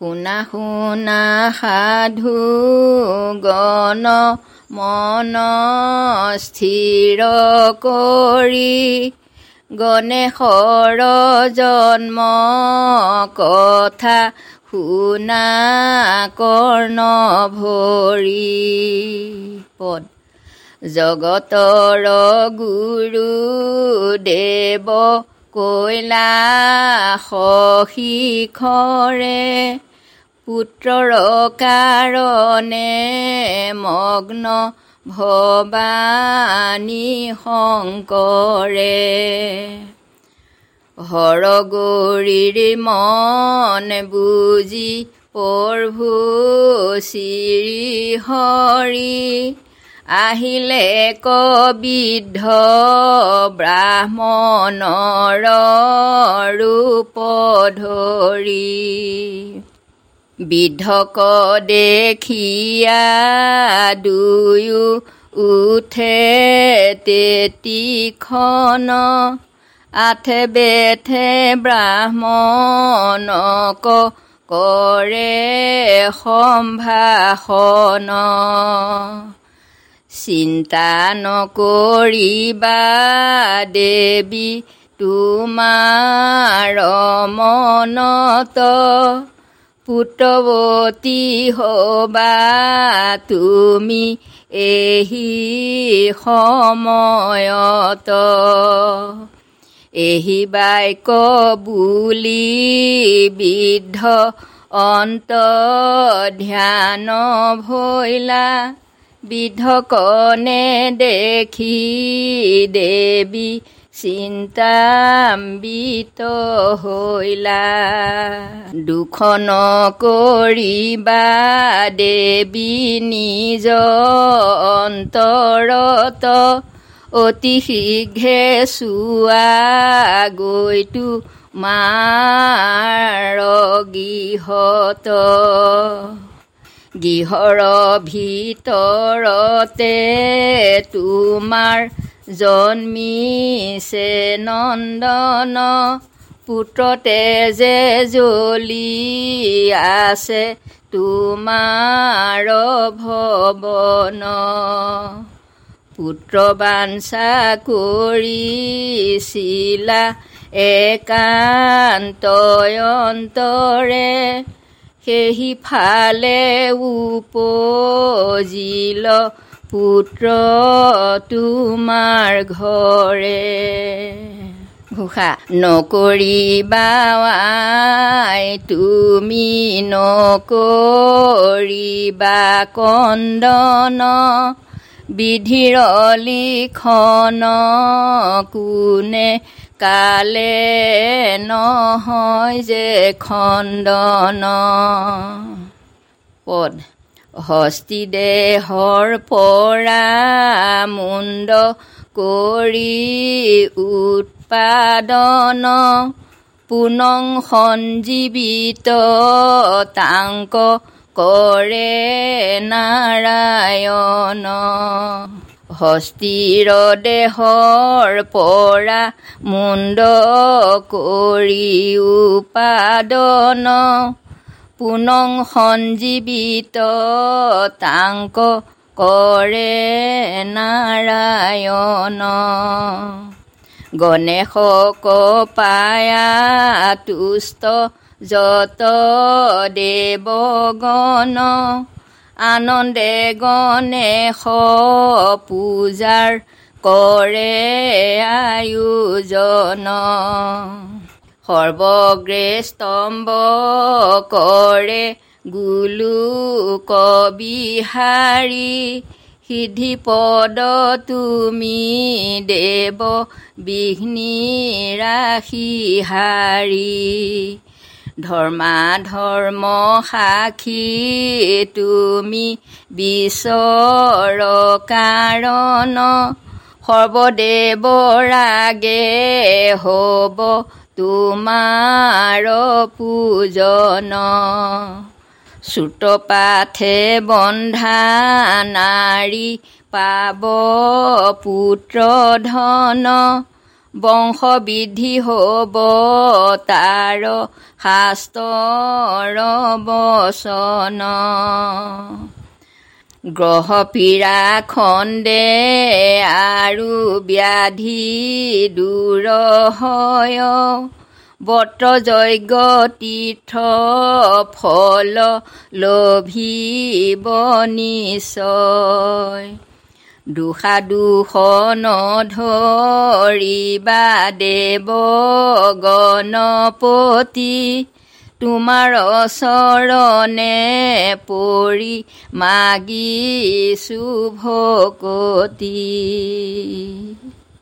শুনা শুনা সাধু গণ মন স্থিৰ কৰি গণেশৰ জন্ম কথা শুনা কৰ্ণ ভৰি পদ। জগতৰ গুৰু দেৱ কৈলাশিখৰে পুত্ৰৰ কাৰণে মগ্ন ভৱানী শংকৰে। হৰগৌৰীৰ মন বুজি প্ৰভু শ্ৰীহৰি আহিলে কবিদ্ধ ব্ৰাহ্মণৰ ৰূপ ধৰি। বিধক দেখিয়া দুয়ো উঠে তেতিখন। আঠে বেঠে ব্ৰাহ্মণক কৰে সম্ভাষণ। চিন্তা নকৰিবা দেৱী তোমাৰ মনত পুত্ৰৱতী হবা তুমি এহি সময়ত। এহি বাক্য বুলি বৃদ্ধ অন্ত ধ্যান ভৈলা বিধকনে দেখি দেৱী চিন্তাম্বিত হৈলা দুখন কৰিবা দেৱী নিজ অন্তৰত। অতি শীঘ্ৰে চোৱা গৈতো গৃহত। গৃহৰ ভিতৰতে তোমাৰ জন্মিছে নন্দন পুত্ৰতে যে জ্বলি আছে তোমাৰ ভৱন। পুত্ৰ বাঞ্ছা কৰিছিলা একান্তয়ন্তৰে সেইফালে উপজিল পুত্ৰ তোমাৰ ঘৰে। ঘোষা নকৰিবা তুমি নকৰিবা কন্দন। বিধিৰ লিখন কোনে কালে নহয় যে খণ্ডন। পদ। হস্তি দেহৰ পৰা মুণ্ড কৰি উৎপাদন পুনং সঞ্জীৱিত তাংক কৰে নাৰায়ণ। হস্তিৰ দেহৰ পৰা মুণ্ড কৰি উপাদন পুনং সঞ্জীৱিত তাংক কৰে নাৰায়ণ। গণেশক পায়া তুষ্ট যত দেৱগণ আনন্দে গণেশ পূজাৰ কৰে আয়োজন। সৰ্বগ্ৰে স্তম্ভ কৰে গুলু কবিহাৰী। সিদ্ধি পদ তুমি দেৱ বিঘ্নি ৰাশি হাৰি ধৰ্মা ধৰ্ম সাক্ষী তুমি বিশ্বৰ কাৰণ। সৰ্বদেৱৰাগে হ'ব তোমাৰ পূজন। চুটপাঠে বন্ধা নাৰী পাব পুত্ৰ ধন বংশ বৃদ্ধি হ'ব তাৰ শাস্তৰ বচন গ্ৰহ পীড়া খন্দে আৰু ব্যাধি দূৰ হয়। বত্ৰ যজ্ঞ তীৰ্থ ফল লভিব নিশ্চয়। দুষা দুখন ধৰিবা দেৱ গণপতি তোমাৰ চৰণে পৰি মাগিছো ভকতি।